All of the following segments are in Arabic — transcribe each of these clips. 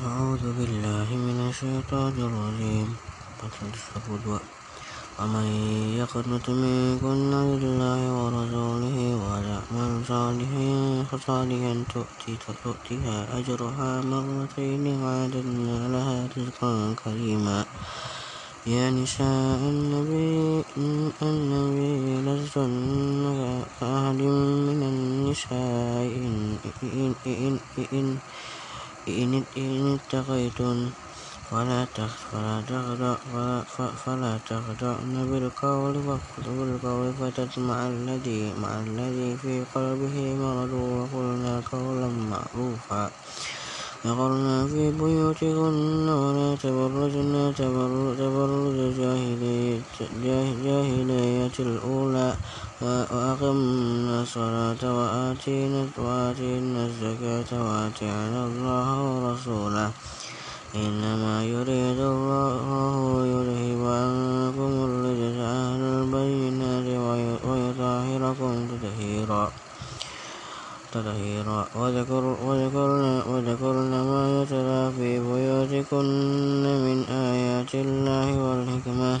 أعوذ بالله من الشيطان الرجيم. ومن يقنط منكن لله ورسوله ويعمل صالحا تؤتها أجرها مرتين وعدنا لها رزقا كريما. يا نساء النبي النبي لستن كأحد من النساء إن, إن, إن, إن, إن اتقيتن فلا فلا تخدعن بالقول بالقول فتطمع الذي مع الذي في قلبه مرض وقلنا قولا معروفا وقرنا في بيوتكن ولا تبرجن تبرج الجاهلية الأولى وأقمنا الصلاة وآتينا الزكاة وأطعنا الله ورسوله. إنما يريد الله ليذهب عنكم الرجس أهل البينات ويطهركم تطهيرا. تطهيرا. وذكرن ما يتلى في بيوتكن من آيات الله والحكمة.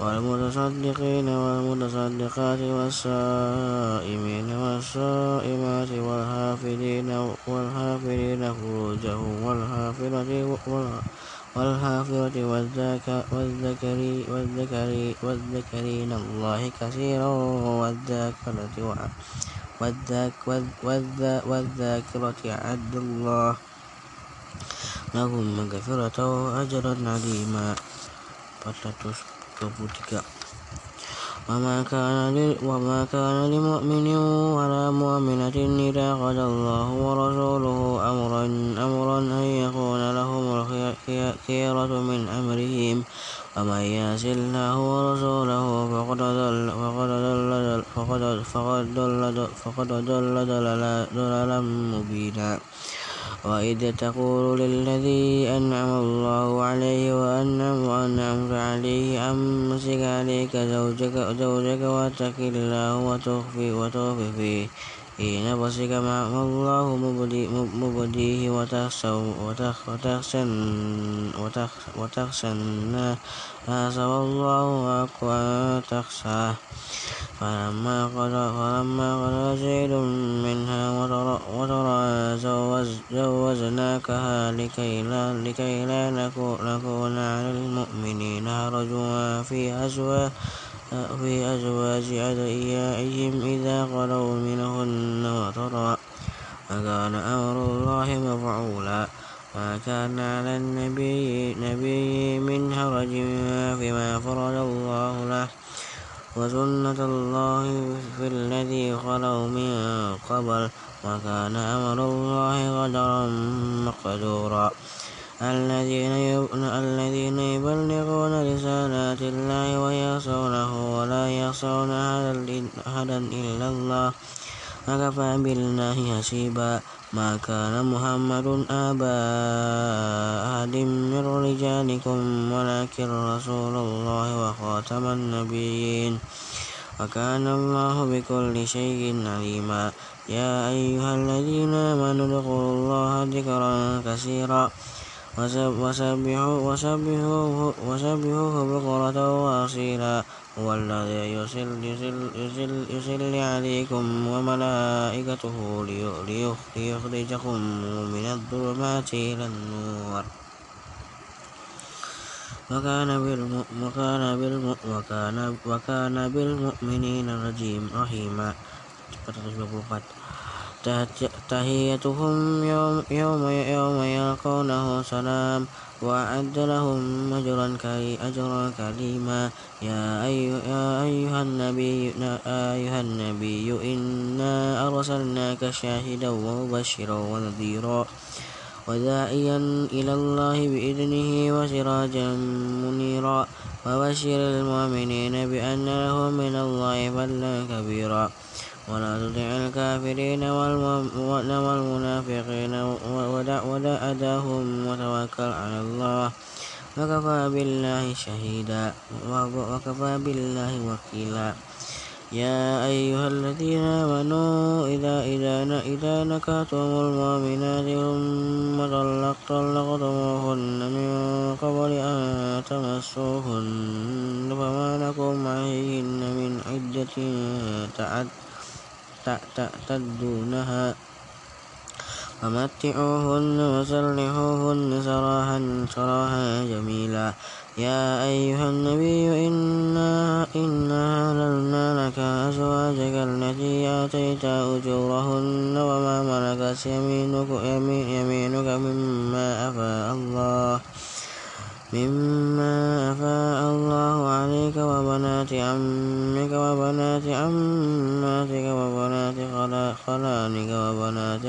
والمتصدقين والمتصدقات والصائمين والصائمات والحافظين والحافظين فروجهم والحافظة والحافظة والذكرين الله كثيرا والذاكرة أعد الله لهم مغفرة وأجرا عظيما. وما كان وما كان لمؤمن ولا مؤمنة إذا قضى الله ورسوله أمرا أمرا أن يكون لهم الخيرة من أمرهم. ومن يعص الله ورسوله فقد ضل فقد ضل فقد ضل فقد ضل ضلالا مبينا. وإذ تقول للذي أنعم الله عليه وأنعمت عليه أمسك عليك زوجك, زوجك واتق الله وتخفي وتخفي فيه. في نفسك ما الله مبديه وتخشى الناس والله أقوى تخشاه فلما قضى زيد منها وطرا زوجناكها لكي لا نكون على المؤمنين حرج في أزواج في أزواج أدعيائهم إذا قضوا منهن وطرا. وكان أمر الله مفعولا. ما كان على النبي نبي من حرج فيما فرض الله له. وسنة الله في الذي خلوا من قبل. وكان أمر الله قدرا مقدورا. الذين يبلغون رسالات الله ويعصونه ولا يعصون أحدا إلا الله. وكفى بالله حسيبا. ما كان محمد أبا أحد من رجالكم ولكن رسول الله وخاتم النبيين. وكان الله بكل شيء عليما. يا أيها الذين آمنوا اذكروا الله ذكرا كثيرا. وسبحوه بكرة وأصيلا. هو الذي يصلي عليكم وملائكته ليخرجكم من الظلمات إلى النور. وكان بالمؤمنين رحيما. تحيتهم يوم, يوم, يوم يلقونه سلام. وأعد لهم أجرا أجرا كريما. يا أيها النبي أيها النبي إنا أرسلناك شاهدا ومبشرا ونذيرا. وداعيا إلى الله بإذنه وسراجا منيرا. وبشر المؤمنين بأن لهم من الله فضلا كبيرا. ولا تطع الكافرين والمنافقين ودع ودع أداهم وتوكل على الله. وكفى بالله شهيدا. وكفى بالله وكيلا. يا أيها الذين آمنوا إذا إذا إذا نكحتم المؤمنات ثم طلقتموهن من قبل أن تمسوهن فما لكم عليهن من عدة تعتدونها فمتعوهن وسرحوهن سراحا سراحا جميلا. يا أيها النبي إنا إنا أهللنا لك أزواجك التي آتيت أجورهن وما ملكت يمينك, يمينك مما أفاء الله. مما أفاء الله عليك وبنات عمك وبنات عماتك وبنات خلانك وبنات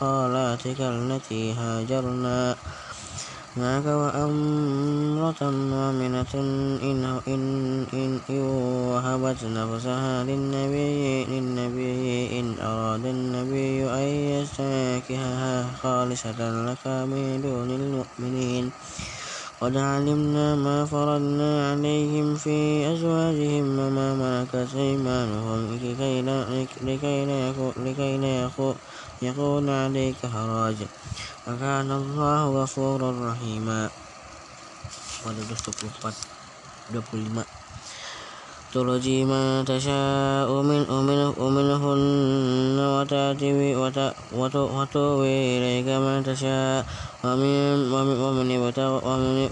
خالاتك التي هاجرنا معك وأمرة مؤمنة إن, إن, إن, إن وهبت نفسها للنبي, للنبي إن أراد النبي أن يستنكحها خالصة لك من دون المؤمنين. قد علمنا ما فرضنا عليهم في أزواجهم وما ملكت أيمانهم لكي لا, لكي لا, لكي يكون عليك حراج. وكان الله غفورا رحيما. pada 24 25 ترجي من تشاء من منهن وتؤوي إليك من تشاء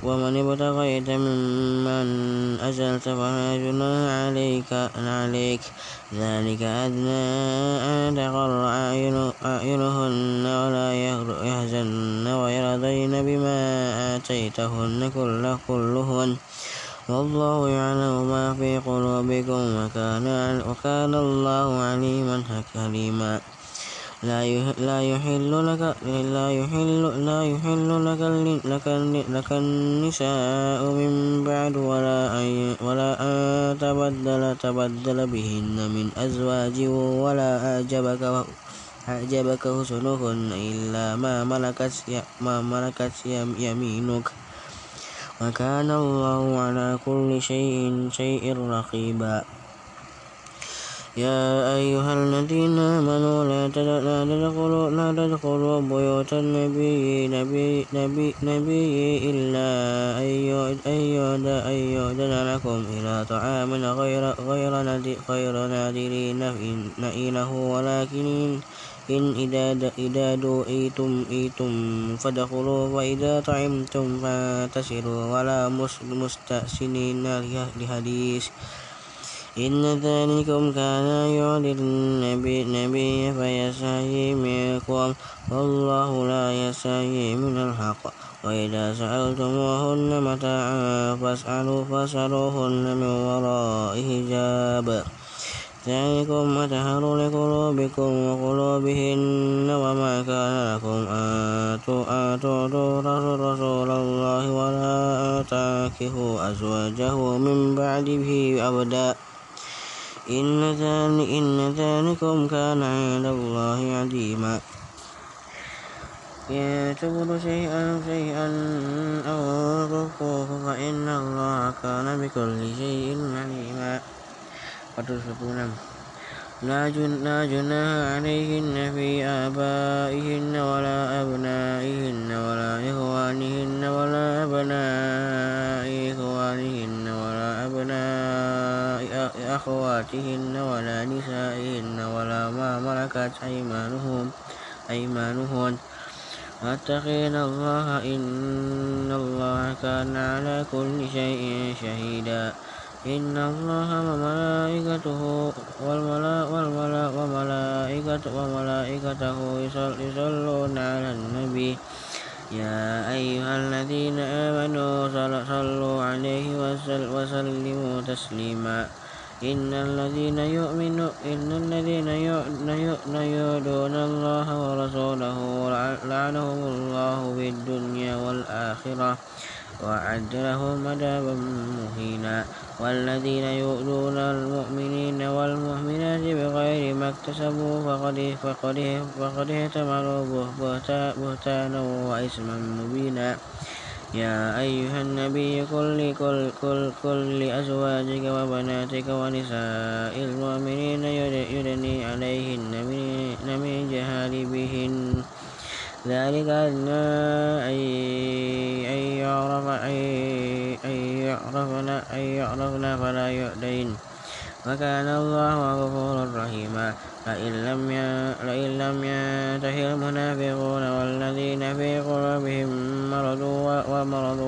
ومن ابتغيت ممن أزلت فلا جناح عليك عليك ذلك أدنى أن تقر أعينهن ولا يحزن ويرضين بما آتيتهن كلهن والله يعلم ما في قلوبكم وكان, وكان الله عليما حكيما. لا يحل لك لا يحل لا يحل لك لك, لك النساء من بعد ولا أن ولا أن تبدل تبدل بهن من أزواج ولا أعجبك أعجبك حسنهن إلا ما ملكت ما ملكت يمينك. وكان الله على كل شيء شيء رقيبا. يا أيها الذين آمنوا لا تدخلوا لا تدخلوا بيوت النبي نبي نبي نبي إلا أن يؤذن لكم إلى طعام غير غير نادرين. إنه ولكن إن إذا إذا دعيتم إيتم فادخلوا وإذا طعمتم فانتشروا ولا مستأسنين لحديث. إن ذلكم كان يعطي النبي فيستحيي منكم والله لا يستحيي من الحق. وإذا سألتموهن متاعا فاسألوا فاسألوهن من وراء حجاب. ذلكم أطهر لقلوبكم وقلوبهن وما كان لكم أن تؤتوا رسول الله ولا أن تنكحوا أزواجه من بعده أبدا. إن ذلكم كان عند الله عظيما. إن تبدوا شيئا شيئا أو تخفوه فإن الله كان بكل شيء عليما. 426 لا جناح عليهن في آبائهن ولا أبنائهن ولا إخوانهن ولا أبناء إخوانهن ولا أبناء أخواتهن ولا نسائهن ولا ما ملكت أيمانهم أيمانهن. واتقين الله إن الله كان على كل شيء شهيدا. إن الله وملائكته وملائكته وملائكته يصلون على النبي. يا أيها الذين آمنوا صلوا عليه وسلموا تسليما. إن الذين يؤمنون إن الذين يؤذون الله ورسوله لعنهم الله في الدنيا والآخرة. وأعد لهم عذابا مهينا والذين يؤذون المؤمنين والمؤمنات بغير ما اكتسبوا فقد فقد فقد احتملوا بهتانا وإثما مبينا. يا أيها النبي قل كل كل كل لأزواجك وبناتك ونساء المؤمنين يدني عليهن من جهالبهن ذلك أدنى أن يعرفن أن يعرفن فلا يؤذين. وكان الله غفورا رحيما. لئن لم ينته المنافقون والذين في قلوبهم مرض ومرض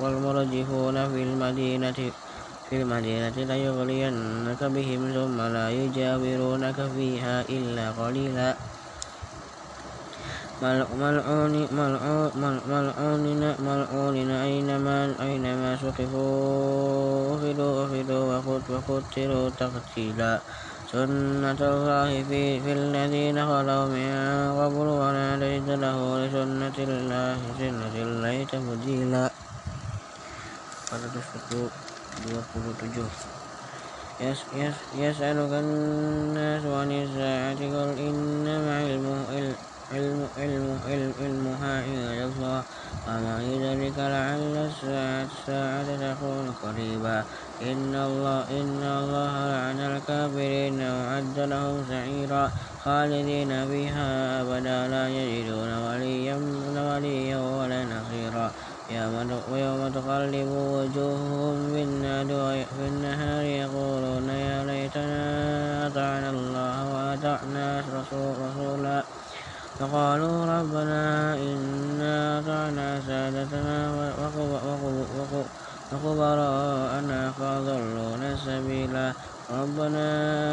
والمرجفون في المدينة في المدينة ليغرينك بهم ثم لا يجاورونك فيها إلا قليلا. ملعون ملعون ملعون أينما أينما سقفوا أخذوا أخذوا وقتلوا تقتيلا. سنة الله في, في الذين خلوا من قبل ولا تجد له لسنة الله سنة الله تبديلا. يسألك الناس عن الساعة قل إنما علمه علم علم علم علمها عند الله وما يدرك لعل الساعة الساعة تكون قريبا إن الله إن الله لعن الكافرين وأعد لهم سعيرا. خالدين فيها أبدا لا يجدون وليا وليا ولا نصيرا. ويوم تقلب وجوههم في النهار يقولون يا ليتنا أطعنا الله وأطعنا رسولا. فقالوا ربنا إنا أطعنا سادتنا وكبراءنا فأضلونا السبيلا ربنا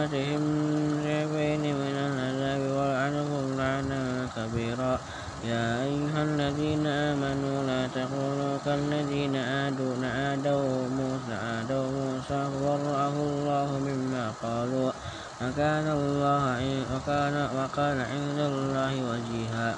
آتهم ضعفين من العذاب والعنهم لعنا كبيرا. يا أيها الذين آمنوا لا تكونوا كالذين آدوا آدوا موسى آدوا موسى فبرأه الله مما قالوا. وكان الله وكان وكان عند الله وجيها.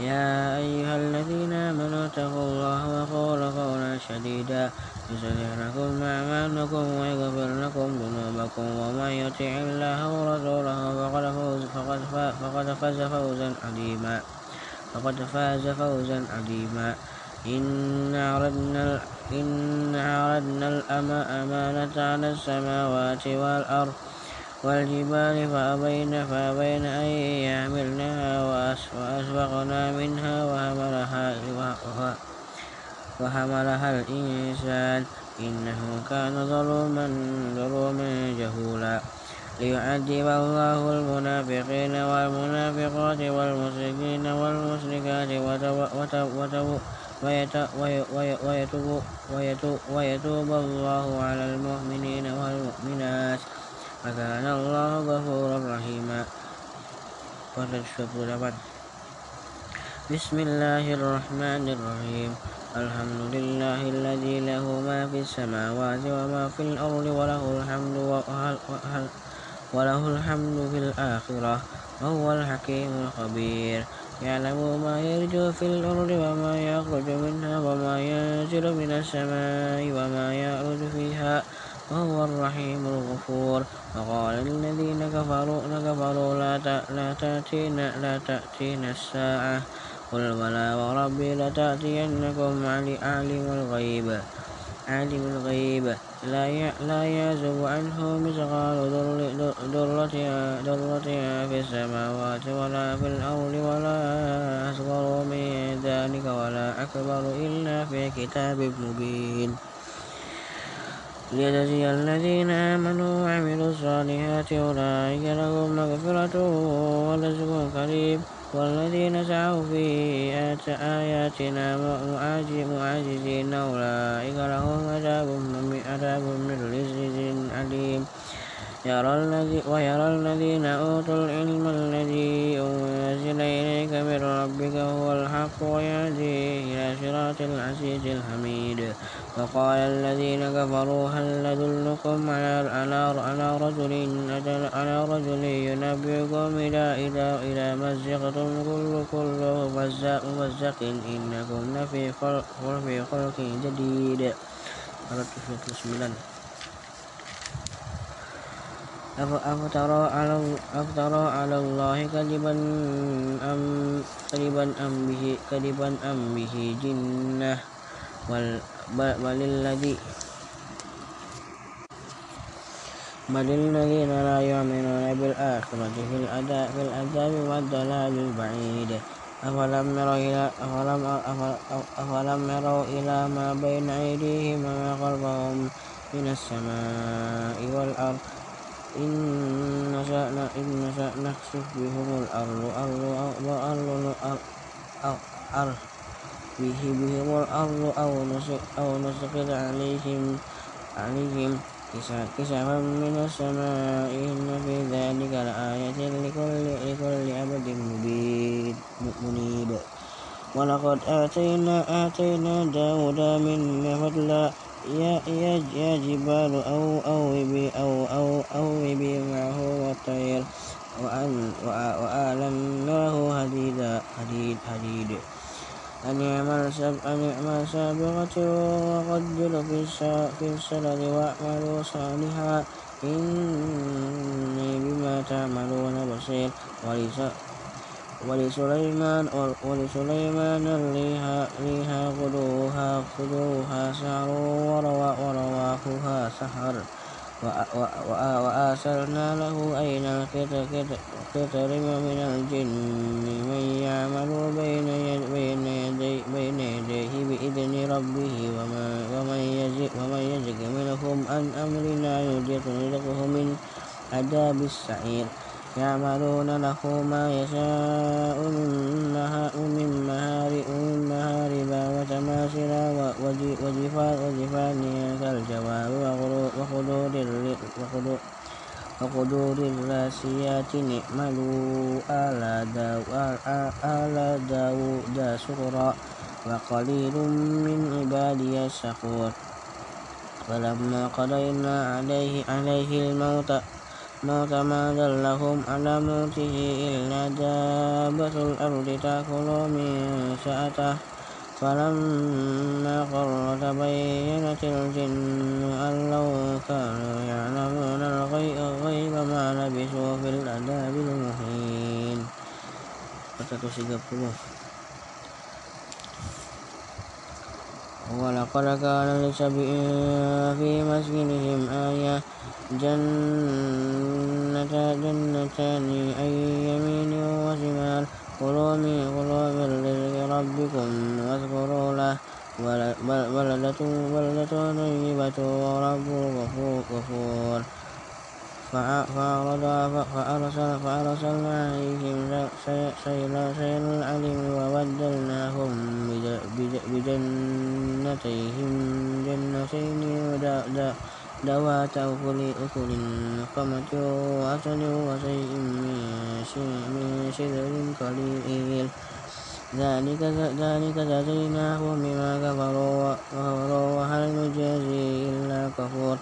يا أيها الذين آمنوا اتقوا الله وقولوا قولا شديدا. يصلح لكم أعمالكم ويغفر لكم ذنوبكم ومن يطع الله ورسوله فقد فوز فقد فقد فاز فوزا عظيما. فقد فاز فوزا عظيما. إن عرضنا إن عرضنا الأمانة على السماوات والأرض. والجبال فأبين فأبين أن يحملنها وأشفقنا منها وحملها وحملها الإنسان. إنه كان ظلوما ظلوما جهولا. ليعذب الله المنافقين والمنافقات والمشركين والمشركات ويتوب الله على المؤمنين والمؤمنات. وكان الله غفورا رحيما. بسم الله الرحمن الرحيم. الحمد لله الذي له ما في السماوات وما في الأرض وله الحمد وله الحمد في الآخرة. وهو الحكيم الخبير. يعلم ما يرجو في الأرض وما يخرج منها وما ينزل من السماء وما يعرج فيها. وهو الرحيم الغفور. وقال الذين كفروا كفروا لا لا تأتينا لا تأتينا الساعة. قل بلى وربي لتأتينكم عالم الغيب. عالم الغيب. لا لا يعزب عنه مثقال ذرة في السماوات ولا في الأرض ولا أصغر من ذلك ولا أكبر إلا في كتاب مبين. ليجزي الذين آمنوا وعملوا الصالحات أولئك لهم مغفرة ورزق كريم والذين سعوا في آياتنا معاجزين أولئك لهم عذاب من رزق أليم. ويرى الذين أوتوا العلم الذي أنزل إليك من ربك هو الحق ويهدي إلى صراط العزيز الحميد. وقال الذين كفروا هل ندلكم على على رجل على رجل ينبئكم إلى إلى إلى مزقتم كل كل ممزق إنكم لفي خلق جديد. 129 أفترى على أفترى على الله كذبا أم كذبا أم به كذبا أم به جنة. بل الذي بل الذين لا يؤمنون بالآخرة في الأداء في العذاب والضلال البعيد أفلم يروا إلى أفلم أفلم يروا إلى ما بين أيديهم وما خلفهم من السماء والأرض إن نشأ إن نشأ نخسف بهم الأرض أرض أرض أرض به بهم الأرض أو أو نسقط عليهم عليهم كسفا من السماء إن في ذلك لآية لكل لكل عبد منيب. ولقد آتينا آتينا داود منا فضلا يا يا يا جبال أو أوبي أو أو أوبي معه والطير وآلناه حديدا حديد حديد. أن يعمل سابغة وقدر في السلد واعملوا صالحا. إني بما تعملون بصير. ولسليمان ولسليمان ريها غدوها غدوها سحر ورواحها سحر. وآثرنا له أين القطر من الجن من يعمل بين بين يديه بإذن ربه ومن يزغ منهم عن أمرنا نذقه من عذاب السعير. يعملون له ما يشاء من محارب وتماثيل وجفان كالجواب وقدور الراسيات اعملوا آل داود شكرا وقليل من عبادي الشكور. فلما قضينا عليه عليه الموت ما دلهم على موته إلا دابة الأرض تأكل من سأته فلما قر تبينت الجن أن لو كانوا يعلمون الغيب ما لبثوا في العذاب المهين. 130 ولقد كان لسبع في مسكنهم آية جنة جنتان أي يمين وشمال. كلوا من كلوا من رزق ربكم واذكروا له بلدة بلدة طيبة ورب غفور فأرسل فأرسلنا عليهم سيل العلم وبدلناهم بجنتيهم. جنتين ذوات أكل أكل خمة وعسل وشيء من شجر قليل. ذلك ذلك جزيناهم بما كفروا وهل نجازي إلا كفور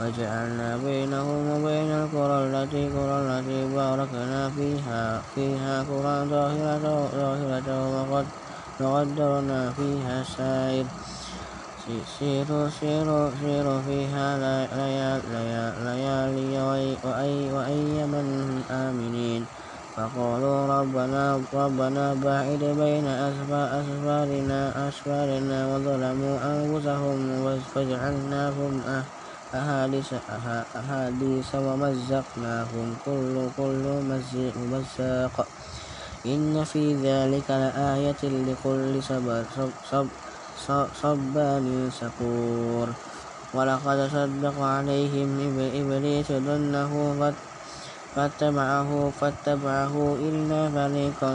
وجعلنا بينهم وبين القرى التي قرى التي باركنا فيها فيها قرى ظاهرة ظاهرة وقد وقدرنا فيها السائر سيروا سيروا سيروا فيها ليالي وأياما آمنين. فقالوا ربنا ربنا باعد بين أسفارنا أسفارنا وظلموا أنفسهم فاجعلناهم أهل أحاديث ومزقناهم. كل كل مزاق إن في ذلك لآية لكل صبر صبان شكور ولقد صدق عليهم إبليس ظنه فاتبعه فاتبعه إلا فريقا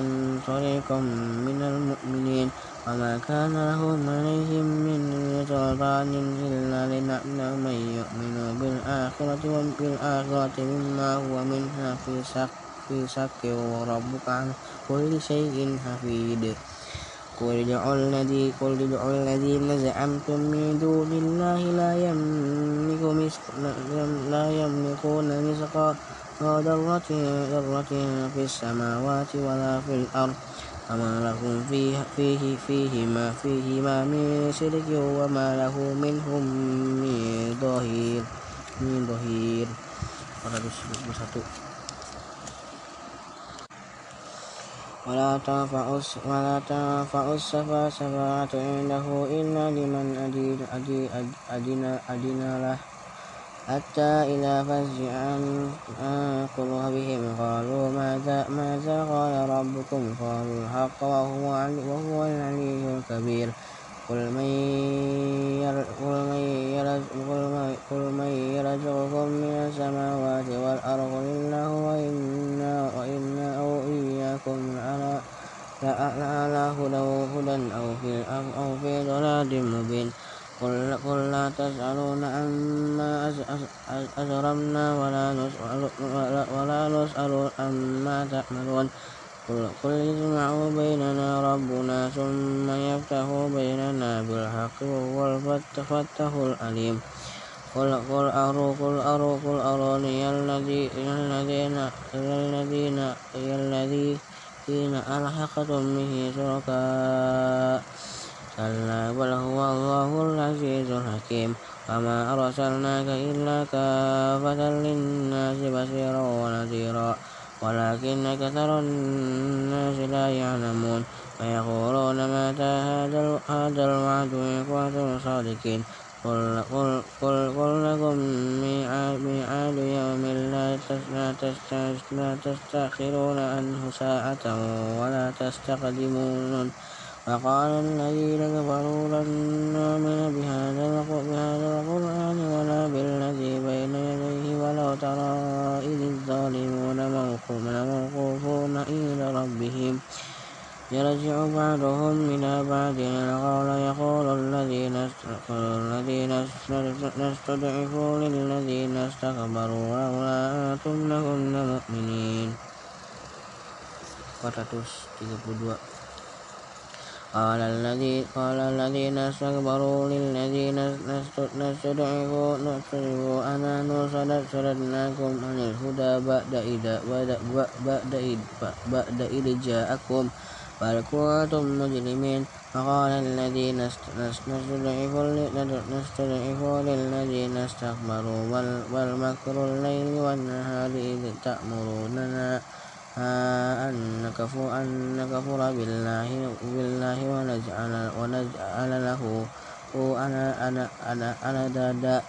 فريقا من المؤمنين. وما كان لهم عليهم من سلطان إلا لنعلم من يؤمن بالآخرة وبالآخرة مما هو منها في شك في شك وربك عن كل شيء حفيظ. قل ادعوا الذي قل ادعوا الذين زعمتم من دون الله لا يملك لا يملكون مثقال ذرة ذرة في السماوات ولا في الأرض وما لكم فيه فيه فيهما فيهما من شرك وما له منهم من ظهير من ظهير. 421 ولا تنفع ولا تنفع الشفاعة عنده. إلا لمن أدين, أدين له. حتى إذا فزع عن قلوبهم قالوا ماذا ماذا قال ربكم؟ قالوا الحق وهو وهو العلي الكبير. قل من يرزقكم من السماوات والأرض الله وإنا وإنا أو إياكم على لعلى هدى أو في أو في ضلال مبين. قل, قل لا تسألون عما أجرمنا ولا نسأل ولا نسأل عما تعملون. قل, قل يجمع بيننا ربنا ثم يفتح بيننا بالحق وهو الفتح العليم. قل قل أروا قل أروا قل أروني الذي الذين الذين الذين ألحقتم به شركاء. كلا بل هو الله العزيز الحكيم. وما أرسلناك إلا كافة للناس بشيرا ونذيرا. ولكن أكثر الناس لا يعلمون ويقولون متى هذا الوعد إن كنتم صادقين قل, قل, قل, قل لكم ميعاد يوم لا تستأخرون عنه ساعة ولا تستقدمون. وقال الذين كفروا لن نؤمن بهذا القرآن ولا بالذي بين يديه ولو ترى إذ الظالمون موقوفون إلى ربهم. يرجع بعضهم إلى بعض. القول يقول الذين استضعفوا للذين استكبروا لولا أنتم لكنا مؤمنين. 432 قال الذي قال الذين استكبروا للذين استضعفوا نستضعفوا أنا صددناكم عن الهدى بعد إذا بعد بعد إذ جاءكم. بل كنتم مجرمين. فقال الذين نستضعفوا للذين استكبروا. بل مكر الليل والنهار إذ تأمروننا. أن نكفر أن نكفر بالله بالله ونجعل ونجعل له أنا أنا أنا أنا دادا.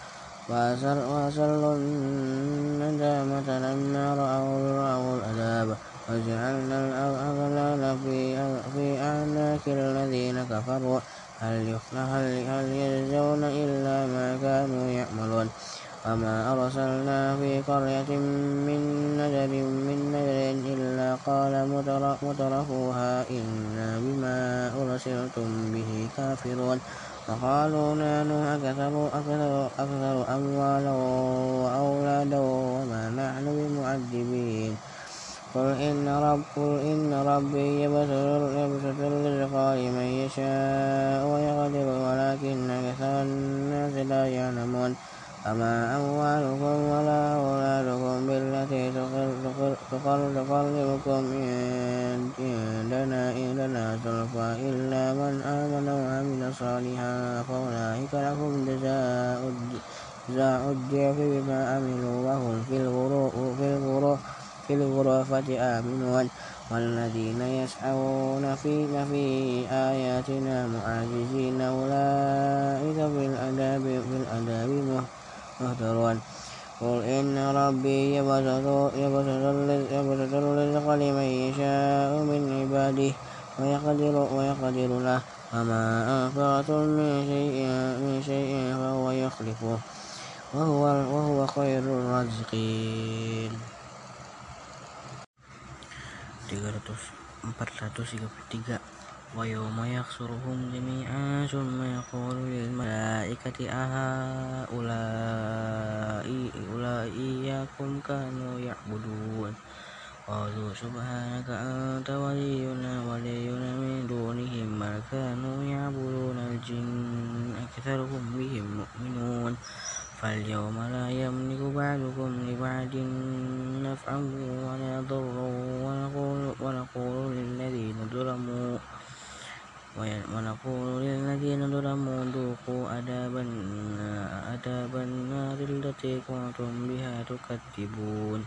وأسروا الندامة لما رأوا رأوا العذاب. وجعلنا الأغلال في في أعناق الذين كفروا. هل هل يجزون إلا ما كانوا يعملون؟ وما أرسلنا في قرية من نذر من نذر إلا قال مترفوها إنا بما أرسلتم به كافرون وقالوا نحن أكثر, أكثر, أكثر أموالا وأولادا وما نحن بمعذبين قل إن رب قل إن ربي يبسط الرزق لمن يشاء ويقدر ولكن أكثر الناس لا يعلمون أما أموالكم ولا أولادكم بالتي تقربكم عندنا عندنا زلفى إلا من آمن وعمل صالحا فأولئك لهم جزاء الضعف بما عملوا وهم في الغرف في الغرفة آمنون. والذين يسعون في في آياتنا معاجزين أولئك في الأداب في الأداب مهترون قل إن ربي يبسط الرزق لمن يشاء من عباده ويقدر, ويقدر له وما أنفقتم من شيء, من شيء فهو يخلفه وهو, وهو خير الرازقين 433 ويوم يحشرهم جميعا ثم يقول للملائكة أهؤلاء إياكم كانوا يعبدون؟ قالوا سبحانك أنت ولينا ولينا من دونهم بل كانوا يعبدون الجن أكثرهم بهم مؤمنون. فاليوم لا يملك بعضكم لبعض نفعا ولا ضرا ونقول للذين ظلموا ونقول للذين ظلموا ذوقوا عذاب النار التي كنتم بها تكذبون.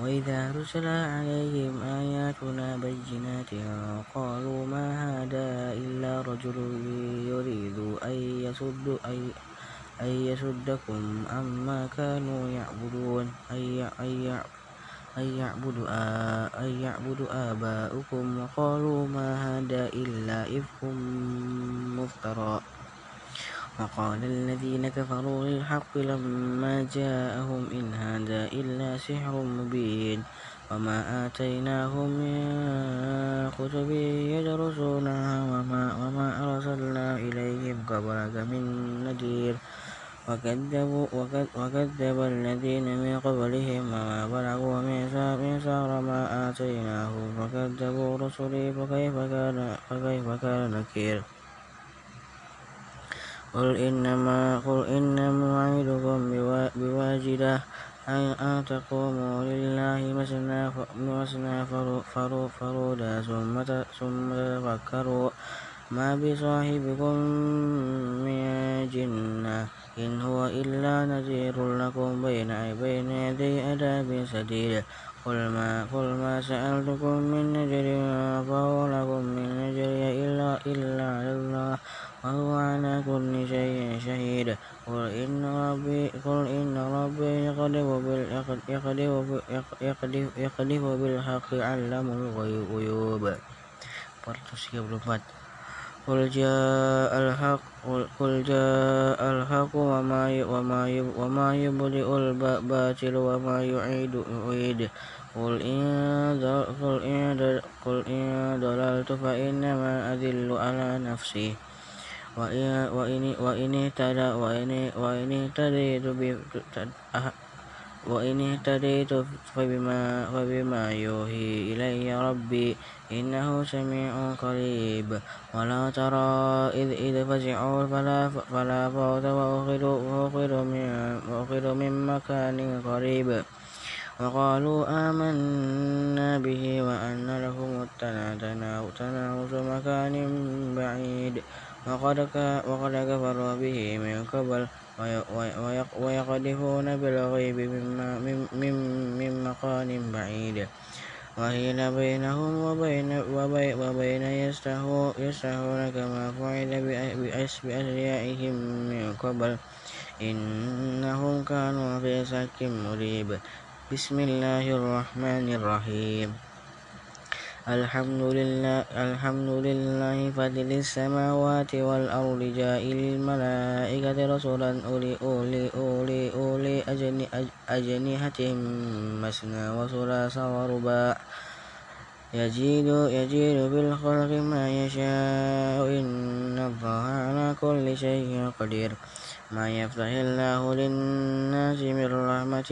وإذا رسل عليهم آياتنا بينات قالوا ما هذا إلا رجل يريد أن يصد أن يصدكم عما كانوا يعبدون أن أن يعبد آباؤكم وقالوا ما هذا إلا إفك مفترى. وقال الذين كفروا للحق لما جاءهم إن هذا إلا سحر مبين. وما آتيناهم من كتب يدرسونها وما, وما أرسلنا إليهم قبلك من نذير. وكذبوا وكذب الذين من قبلهم وما بلغوا ميثاق ما آتيناهم. فكذبوا رسلي فكيف كان فكيف كان نكير؟ قل إنما قل إنما أعدكم بواجدة أن تقوموا لله مثنى فرودا ثم تفكروا ما بصاحبكم من جنة إن هو إلا نذير لكم بين بين يدي عذاب شديد قل ما قل ما سألتكم من نجر فهو لكم من نجر إلا إلا الله وهو على كل شيء شهيد. قل إن ربي قل إن ربي يقذف يقذف يقذف بالحق علم الغيوب. 434 قل جاء الحق قل جاء الحق وما وما وما يبدئ الباطل وما يعيد يعيد. قل إن قل إن قل إن ضللت فإنما أذل على نفسي. وإن وإن اهتدى وإن وإن اهتديت وإن اهتديت فبما, فبما يوحي إلي ربي إنه سميع قريب. ولا ترى إذ إذ فزعوا فلا, فلا فوت وأخذوا من, من مكان قريب. وقالوا آمنا به وأن لهم التناوش مكان بعيد. وقد كفروا به من قبل ويقذفون بالغيب من مكان بعيد. وحيل بينهم وبين, وبين يستهون كما فعل بأشيائهم من قبل. إنهم كانوا في شك مريب. بسم الله الرحمن الرحيم. الحمد لله الحمد لله فاطر السماوات والأرض جائل الملائكة رسلا أولي أولي أولي أولي أجنحة مثنى وثلاث ورباع. يزيد يزيد بالخلق ما يشاء إن الله على كل شيء قدير. ما يفتح الله للناس من رحمة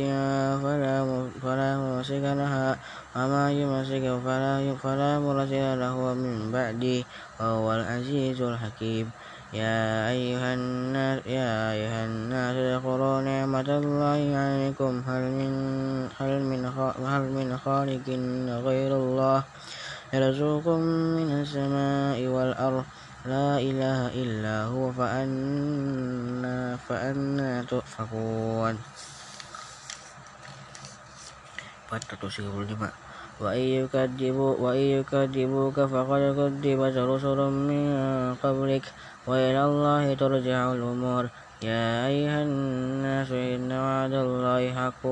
فلا فلا ممسك لها وما يمسك فلا فلا مرسل له من بعده وهو العزيز الحكيم. يا أيها الناس يا أيها الناس اذكروا نعمة الله عليكم. هل من هل من هل من خالق غير الله؟ يرزقكم من السماء والأرض. لا إله إلا هو فأنا فأنا تؤفكون. 435 وإن يكذبوا وإن يكذبوك فقد كذبت رسل من قبلك وإلى الله ترجع الأمور. يا أيها الناس إن وعد الله حق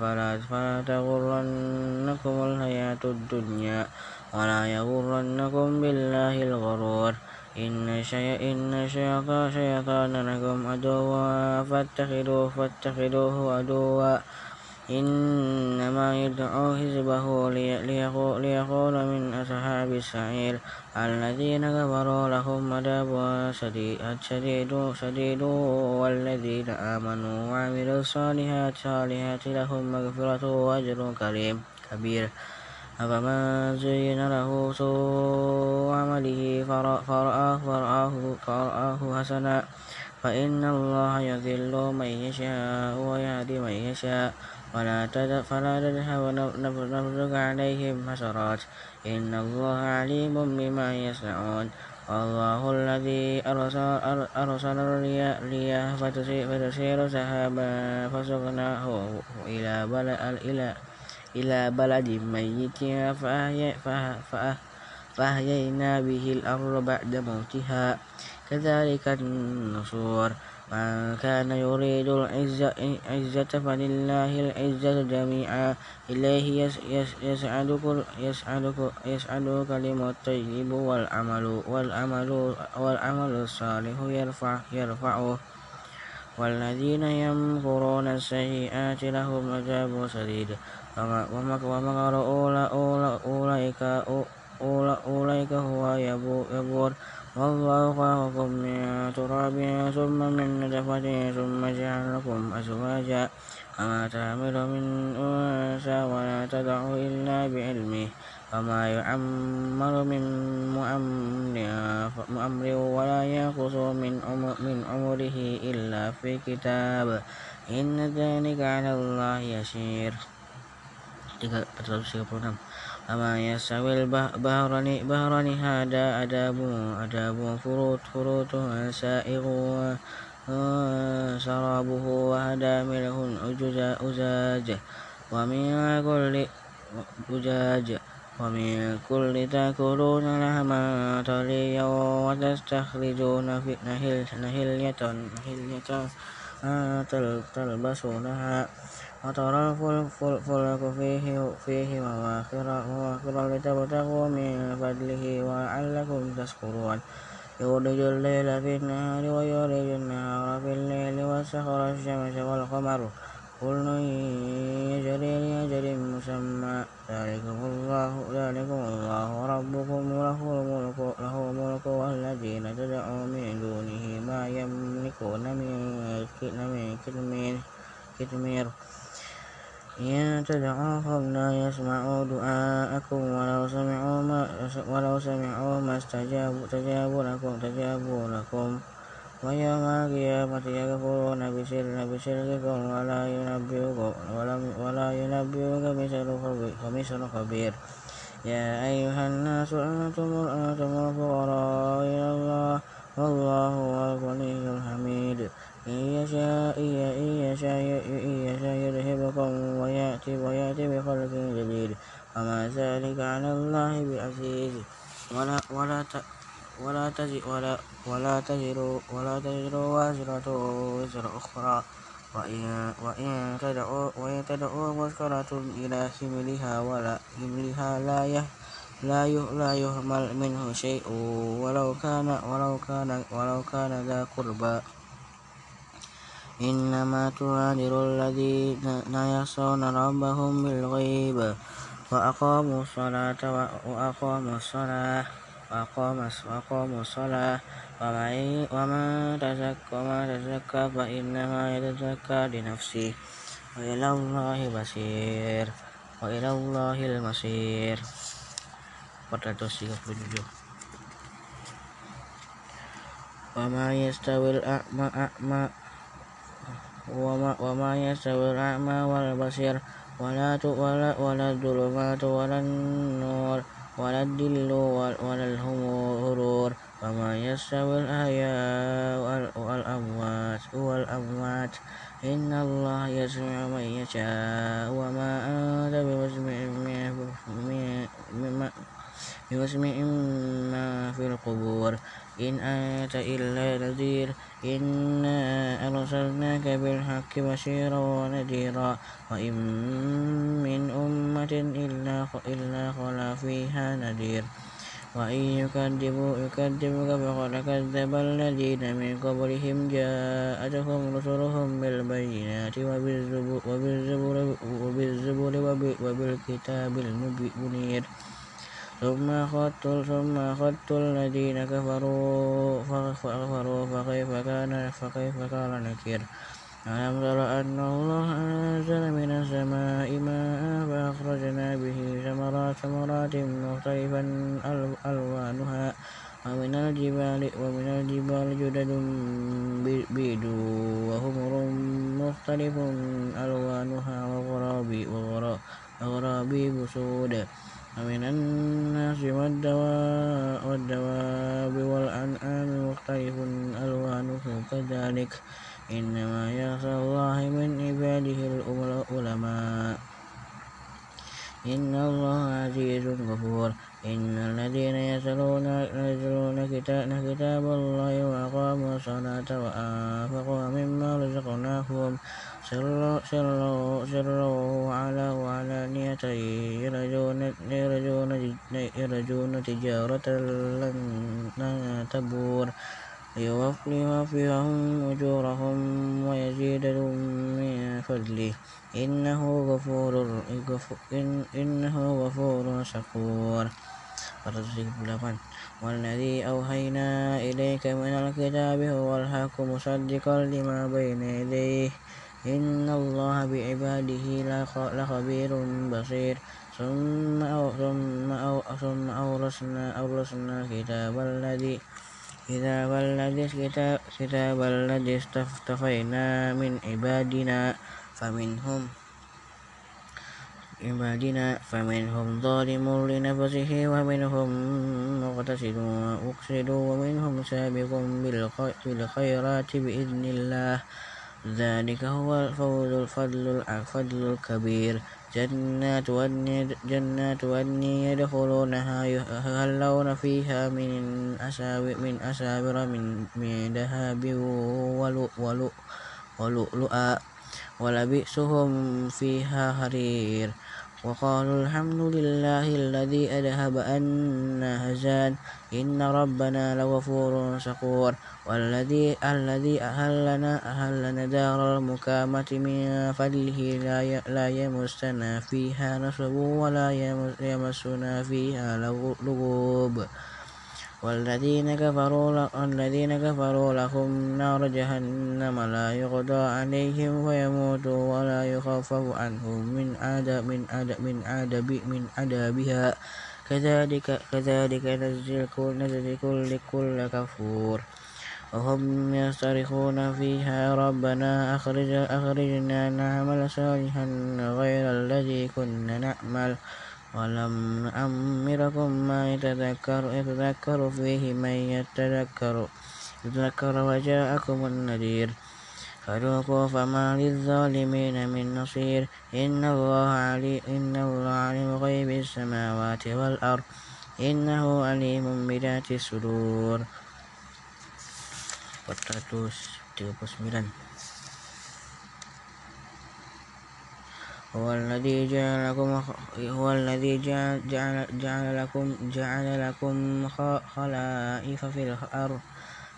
فلا تغرنكم الحياة الدنيا ولا يغرنكم بالله الغرور. إن شيء إن شيطان شيطان لكم عدوا فاتخذوه فاتخذوه عدوا. إنما يدعو حزبه ليكون من أصحاب السعير الذين كفروا لهم عذاب شديد شديد والذين آمنوا وعملوا الصالحات صالحات لهم مغفرة وأجر كريم كبير. أفمن زين له سوء عمله فرآه, فرآه, فرآه حسنا. فإن الله يذل من يشاء ويهدي من يشاء. فلا تذهب نفسك عليهم حسرات. إن الله عليم بما يصنعون. الله الذي أرسل الرياح فتسير سحابا فسقناه إلى إلى بلد ميت فأحيينا به الأرض بعد موتها. كذلك النصور. من كان يريد العزة فلله العزة جميعا. إليه يسعد يسعد كلمة الطيب والعمل والعمل والعمل الصالح يرفع يرفعه. والذين يمكرون السيئات لهم عذاب شديد. ومكر أولئك أولئك هو يبور. والله خلقكم من تراب ثم من نطفة ثم جعلكم أزواجا. وما تعمل من أنثى ولا تدع إلا بعلمه. وما يعمر من مؤمر ولا ينقص من عمره إلا في كتاب إن ذلك على الله يسير. 336 أما يستوي البحران بحران هذا أداب أداب فروت فروت سائغ شرابه وهذا ملح أجاج ومن كل أجاج. ومن كل تأكلون لحما طريا وتستخرجون نهلية تلبسونها وترى الفلك فيه, فيه مواخر لتبتغوا من فضله ولعلكم تشكرون. يولج الليل في النهار ويولج النهار في الليل وسخر الشمس والقمر كل يجري لأجل مسمى. ذلكم الله ذلكم الله ربكم له الملك له الملك والذين تدعون من دونه ما يملكون من كتمير. إن تدعوهم لا يسمعوا دعاءكم ولو سمعوا ما ولو سمعوا ما استجابوا تجابوا لكم تجابوا لكم. ويوم القيامة يكفرون بشر بشرككم ولا ينبئك ولا ينبئك مثل خبير يا أيها الناس أنتم أنتم الفقراء إلى الله والله هو الغني الحميد إن يشاء إن يشاء يذهبكم ويأتي ويأتي بخلق جديد وما ذلك على الله بعزيز ولا ولا ولا تزر ولا ولا تزر ولا تزر وازرة وزر أخرى. وإن وإن تدعو وإن تدعو مسكرة إلى حملها ولا حملها لا يه لا لا يهمل منه شيء. ولو كان ولو كان ولو كان ذا قربى. إنما تنذر الذين يخشون ربهم بالغيب. وأقاموا الصلاة وأقاموا الصلاة. وأقاموا الصلاة ومن تزكى فإنما يتزكى لنفسه وإلى الله بصير وإلى الله المصير 437 وما يستوي الأعمى وما يستوي الأعمى والبصير ولا ولا ولا الظلمات ولا النور ولا الدل ولا الهرور وما يستوي الأحياء والأموات والأموات. إن الله يسمع من يشاء وما أنت بمسمع بمسمع في القبور. إن أنت إلا نذير. إنا أرسلناك بالحق بشيرا ونذيرا. وإن من أمة إلا إلا خلا فيها نذير. وإن يكذبوا يكذبك فقد كذب الذين من قبلهم. جاءتهم رسلهم بالبينات وبالزبور, وبالزبور وبالكتاب المنير. ثم أخذت ثم أخذت الذين كفروا. فكفروا فكيف كان فكيف كان نكير. ألم تر أن الله أنزل من السماء ماء فأخرجنا به ثمرات ثمرات مختلفا ألوانها. ومن الجبال ومن الجبال جدد بيض وحمر مختلف ألوانها وغرابيب سود. ومن الناس والدواب والأنعام مختلف ألوانه كذلك. إنما يخشى الله من عباده العلماء. إن الله عزيز غفور. إن الذين يتلون كتاب الله وأقاموا الصلاة وأنفقوا مما رزقناهم. سرا وعلانية يرجون تجارة لن تبور. ليوفيهم أجورهم ويزيدهم من فضله. إنه غفور إنه غفور شكور. والذي أوحينا إليك من الكتاب هو الحق مصدقا لما بين يديه. إن الله بعباده لخبير بصير. ثم أو ثم أو ثم أورثنا أورثنا كتاب الذي كتاب الذي كتاب الذي استفينا من عبادنا فمنهم عبادنا فمنهم ظالم لنفسه ومنهم مقتصد ومنهم سابق بالخيرات بإذن الله. ذلك هو الفوز الفضل الفضل الكبير. جنات ودن جنات ودن يدخلونها يهلون فيها من أساور من أساور من من ذهب ولؤلؤا ولبئسهم فيها حرير. وقالوا الحمد لله الذي أذهب عنا هزان. إن ربنا لغفور شكور. والذي الذي أهلنا أهلنا دار المكامة من فضله لا يمسنا فيها نصب ولا يمسنا فيها لغوب. والذين كفروا الذين كفروا لهم نار جهنم لا يقضى عليهم فيموتوا ولا يخفف عنهم من عذاب من عذاب من عذاب من عذابها. كذلك كذلك نجزي كل كل كفور. وهم يصرخون فيها ربنا أخرج أخرجنا نعمل صالحا غير الذي كنا نعمل. ولم نأمركم ما يتذكر يتذكر فيه من يتذكر يتذكر وجاءكم النذير فذوقوا فما للظالمين من نصير إن الله علي إن الله عليم غيب السماوات والأرض إنه عليم بذات الصدور 439 هو الذي جعل لكم هو الذي جعل, جعل, لكم جعل لكم خلائف في الأرض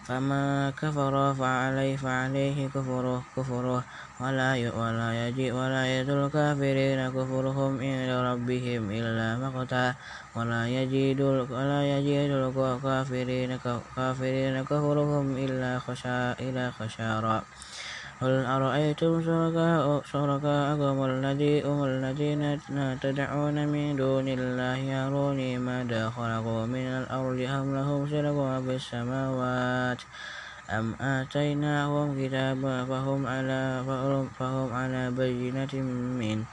فما كفر فعليه فعليه كفره كفره. ولا ولا يجي ولا يزل الكافرين كفرهم عند ربهم إلا مقتا ولا يجد ولا يجد الكافرين كافرين كفرهم إلا خشا إلا خشارا قل أرأيتم شركاءكم الذين الذين تدعون من دون الله يروني ماذا خلقوا من الأرض أم لهم شرك في السماوات أم آتيناهم كتابا فهم على فهم على بينة منه.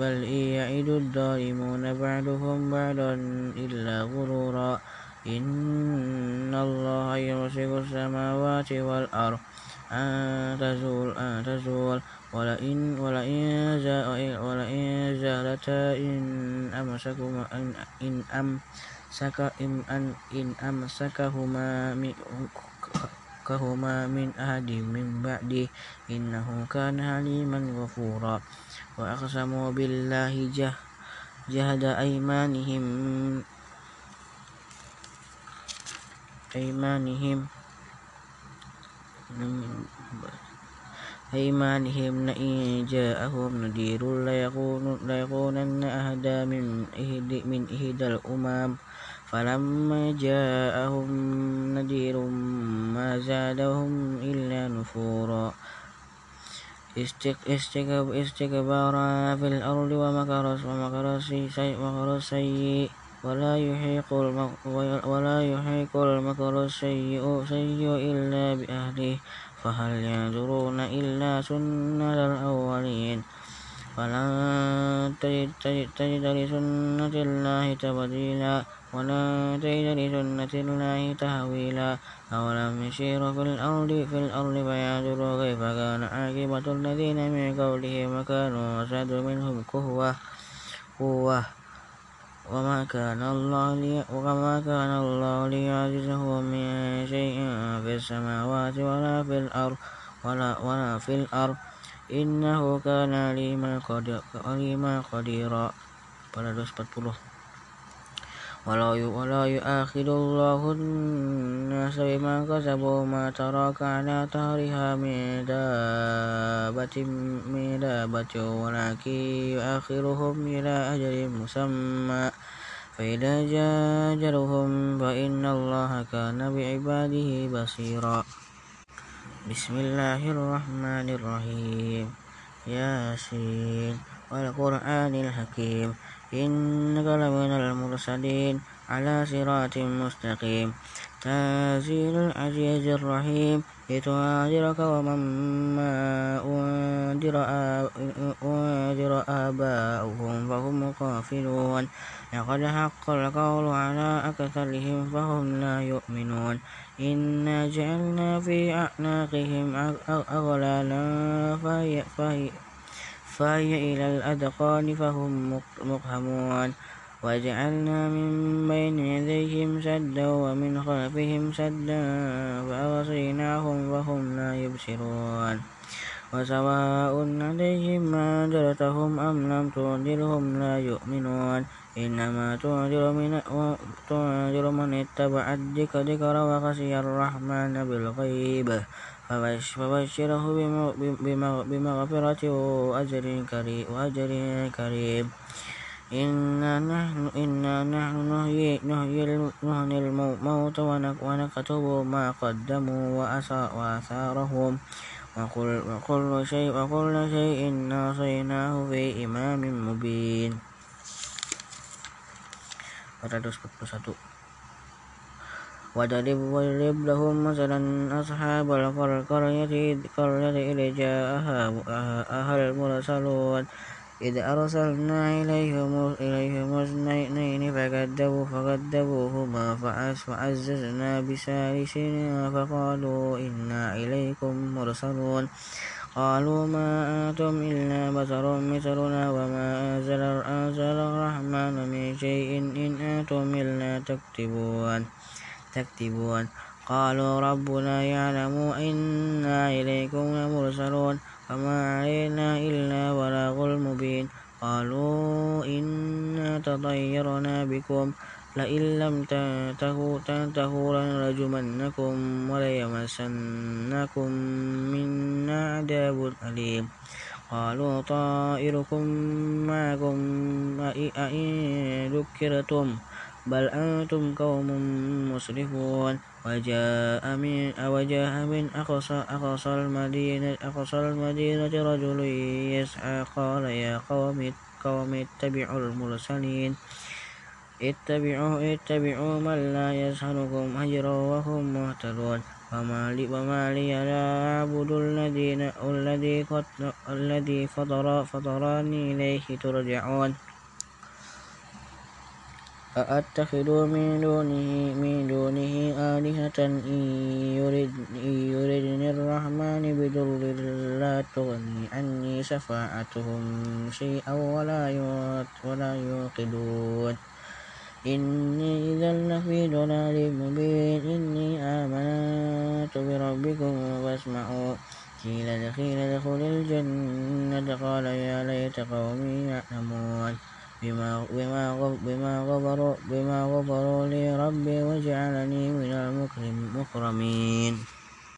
بل يعد الظالمون بعدهم بعدا إلا غرورا. إن الله يمسك السماوات والأرض أن تزول أن تزول ولئن ولئن ولئن زالتا إن أمسكهما إن إن أمسك إن أن إن أمسكهما كهما من أحد من بعده. إنه كان حليما غفورا. وأقسموا بالله جه جهد أيمانهم أيمانهم أيمانهم لئن جاءهم نذير ليكونن أهدى من إهدى من إحدى الأمم. فلما جاءهم نذير ما زادهم إلا نفورا. استكبارا في الأرض ومكر السيء ولا يحيق ولا يحيق المكر السيء إلا بأهله فهل ينظرون إلا سنة الأولين؟ فلن تجد لسنة الله تبديلا ولن تجد لسنة الله تهويلا. أولم يسيروا في الأرض في الأرض فينظروا كيف كان عاقبة الذين من قبلهم وكانوا أشد منهم قوة قوة. وما كان الله لي وما كان الله ليعجزه من شيء في السماوات ولا في الأرض ولا, ولا في الأرض. إنه كان لما قديرا. pada 240 ولا يؤاخذ الله الناس بما كسبوا ما ترك على ظهرها من دابة من دابة ولكن يؤخرهم إلى أجل مسمى. فإذا جاء أجلهم فإن الله كان بعباده بصيرا. بسم الله الرحمن الرحيم. ياسين. والقرآن الحكيم. إنك لمن المرسلين على صراط مستقيم. تنزيل العزيز الرحيم. لتنذرك ومن ما أنذر أنذر آباؤهم فهم غافلون. لقد حق القول على أكثرهم فهم لا يؤمنون. إنا جعلنا في أعناقهم أغلالا فهي, فهي فهي إلى الأذقان فهم مقهمون. وجعلنا من بين يديهم سدا ومن خلفهم سدا فأغصيناهم فهم لا يبصرون. وسواء عليهم أنذرتهم أم لم تنذرهم لا يؤمنون. إنما تنذر من تنذر من اتبع الذكر وخشي الرحمن بالغيب. فبشره بمغفرة وأجر كريم وأجر كريم. إنا نحن إنا نحن نحيي نحيي نحيي الموت ونكتب ما قدموا وآثارهم وكل شيء وكل شيء نصيناه في إمام مبين. 441 وضرب واضرب لهم مثلا أصحاب القرية قرية إذ جاءها أهل المرسلون إذ أرسلنا إليهم إليهم اثنين فكذبوا فكذبوهما فعززنا بثالث فقالوا إنا إليكم مرسلون قالوا ما أنتم إلا بشر مثلنا وما أنزل الرحمن من شيء إن أنتم إلا تكتبون تكتبون قالوا ربنا يعلم إنا إليكم لمرسلون. وما علينا إلا بلاغ المبين قالوا إنا تطيرنا بكم. لئن لم تنتهوا تنتهوا لنرجمنكم وليمسنكم منا عذاب أليم. قالوا طائركم معكم. أئن ذكرتم بل أنتم قوم مسرفون وجاء من وجاء من أقصى أقصى المدينة أقصى المدينة رجل يسعى قال يا قوم قوم اتبعوا المرسلين. اتبعوا اتبعوا من لا يسألكم أجرا وهم مهتدون. وما لي وما لي لا أعبد الذين الذي الذي فطر فطرني إليه ترجعون. أأتخذ من دونه من دونه آلهة إن يرد إن يردني الرحمن بضر لا تغني عني شفاعتهم شيئا ولا ولا يوقدون. إني إذا لفي ضلال مبين. إني آمنت بربكم فاسمعوا قيل ادخل ادخل الجنة. قال يا ليت قومي يعلمون. بما بما بما غفروا بما غفروا لي ربي وجعلني من المكرمين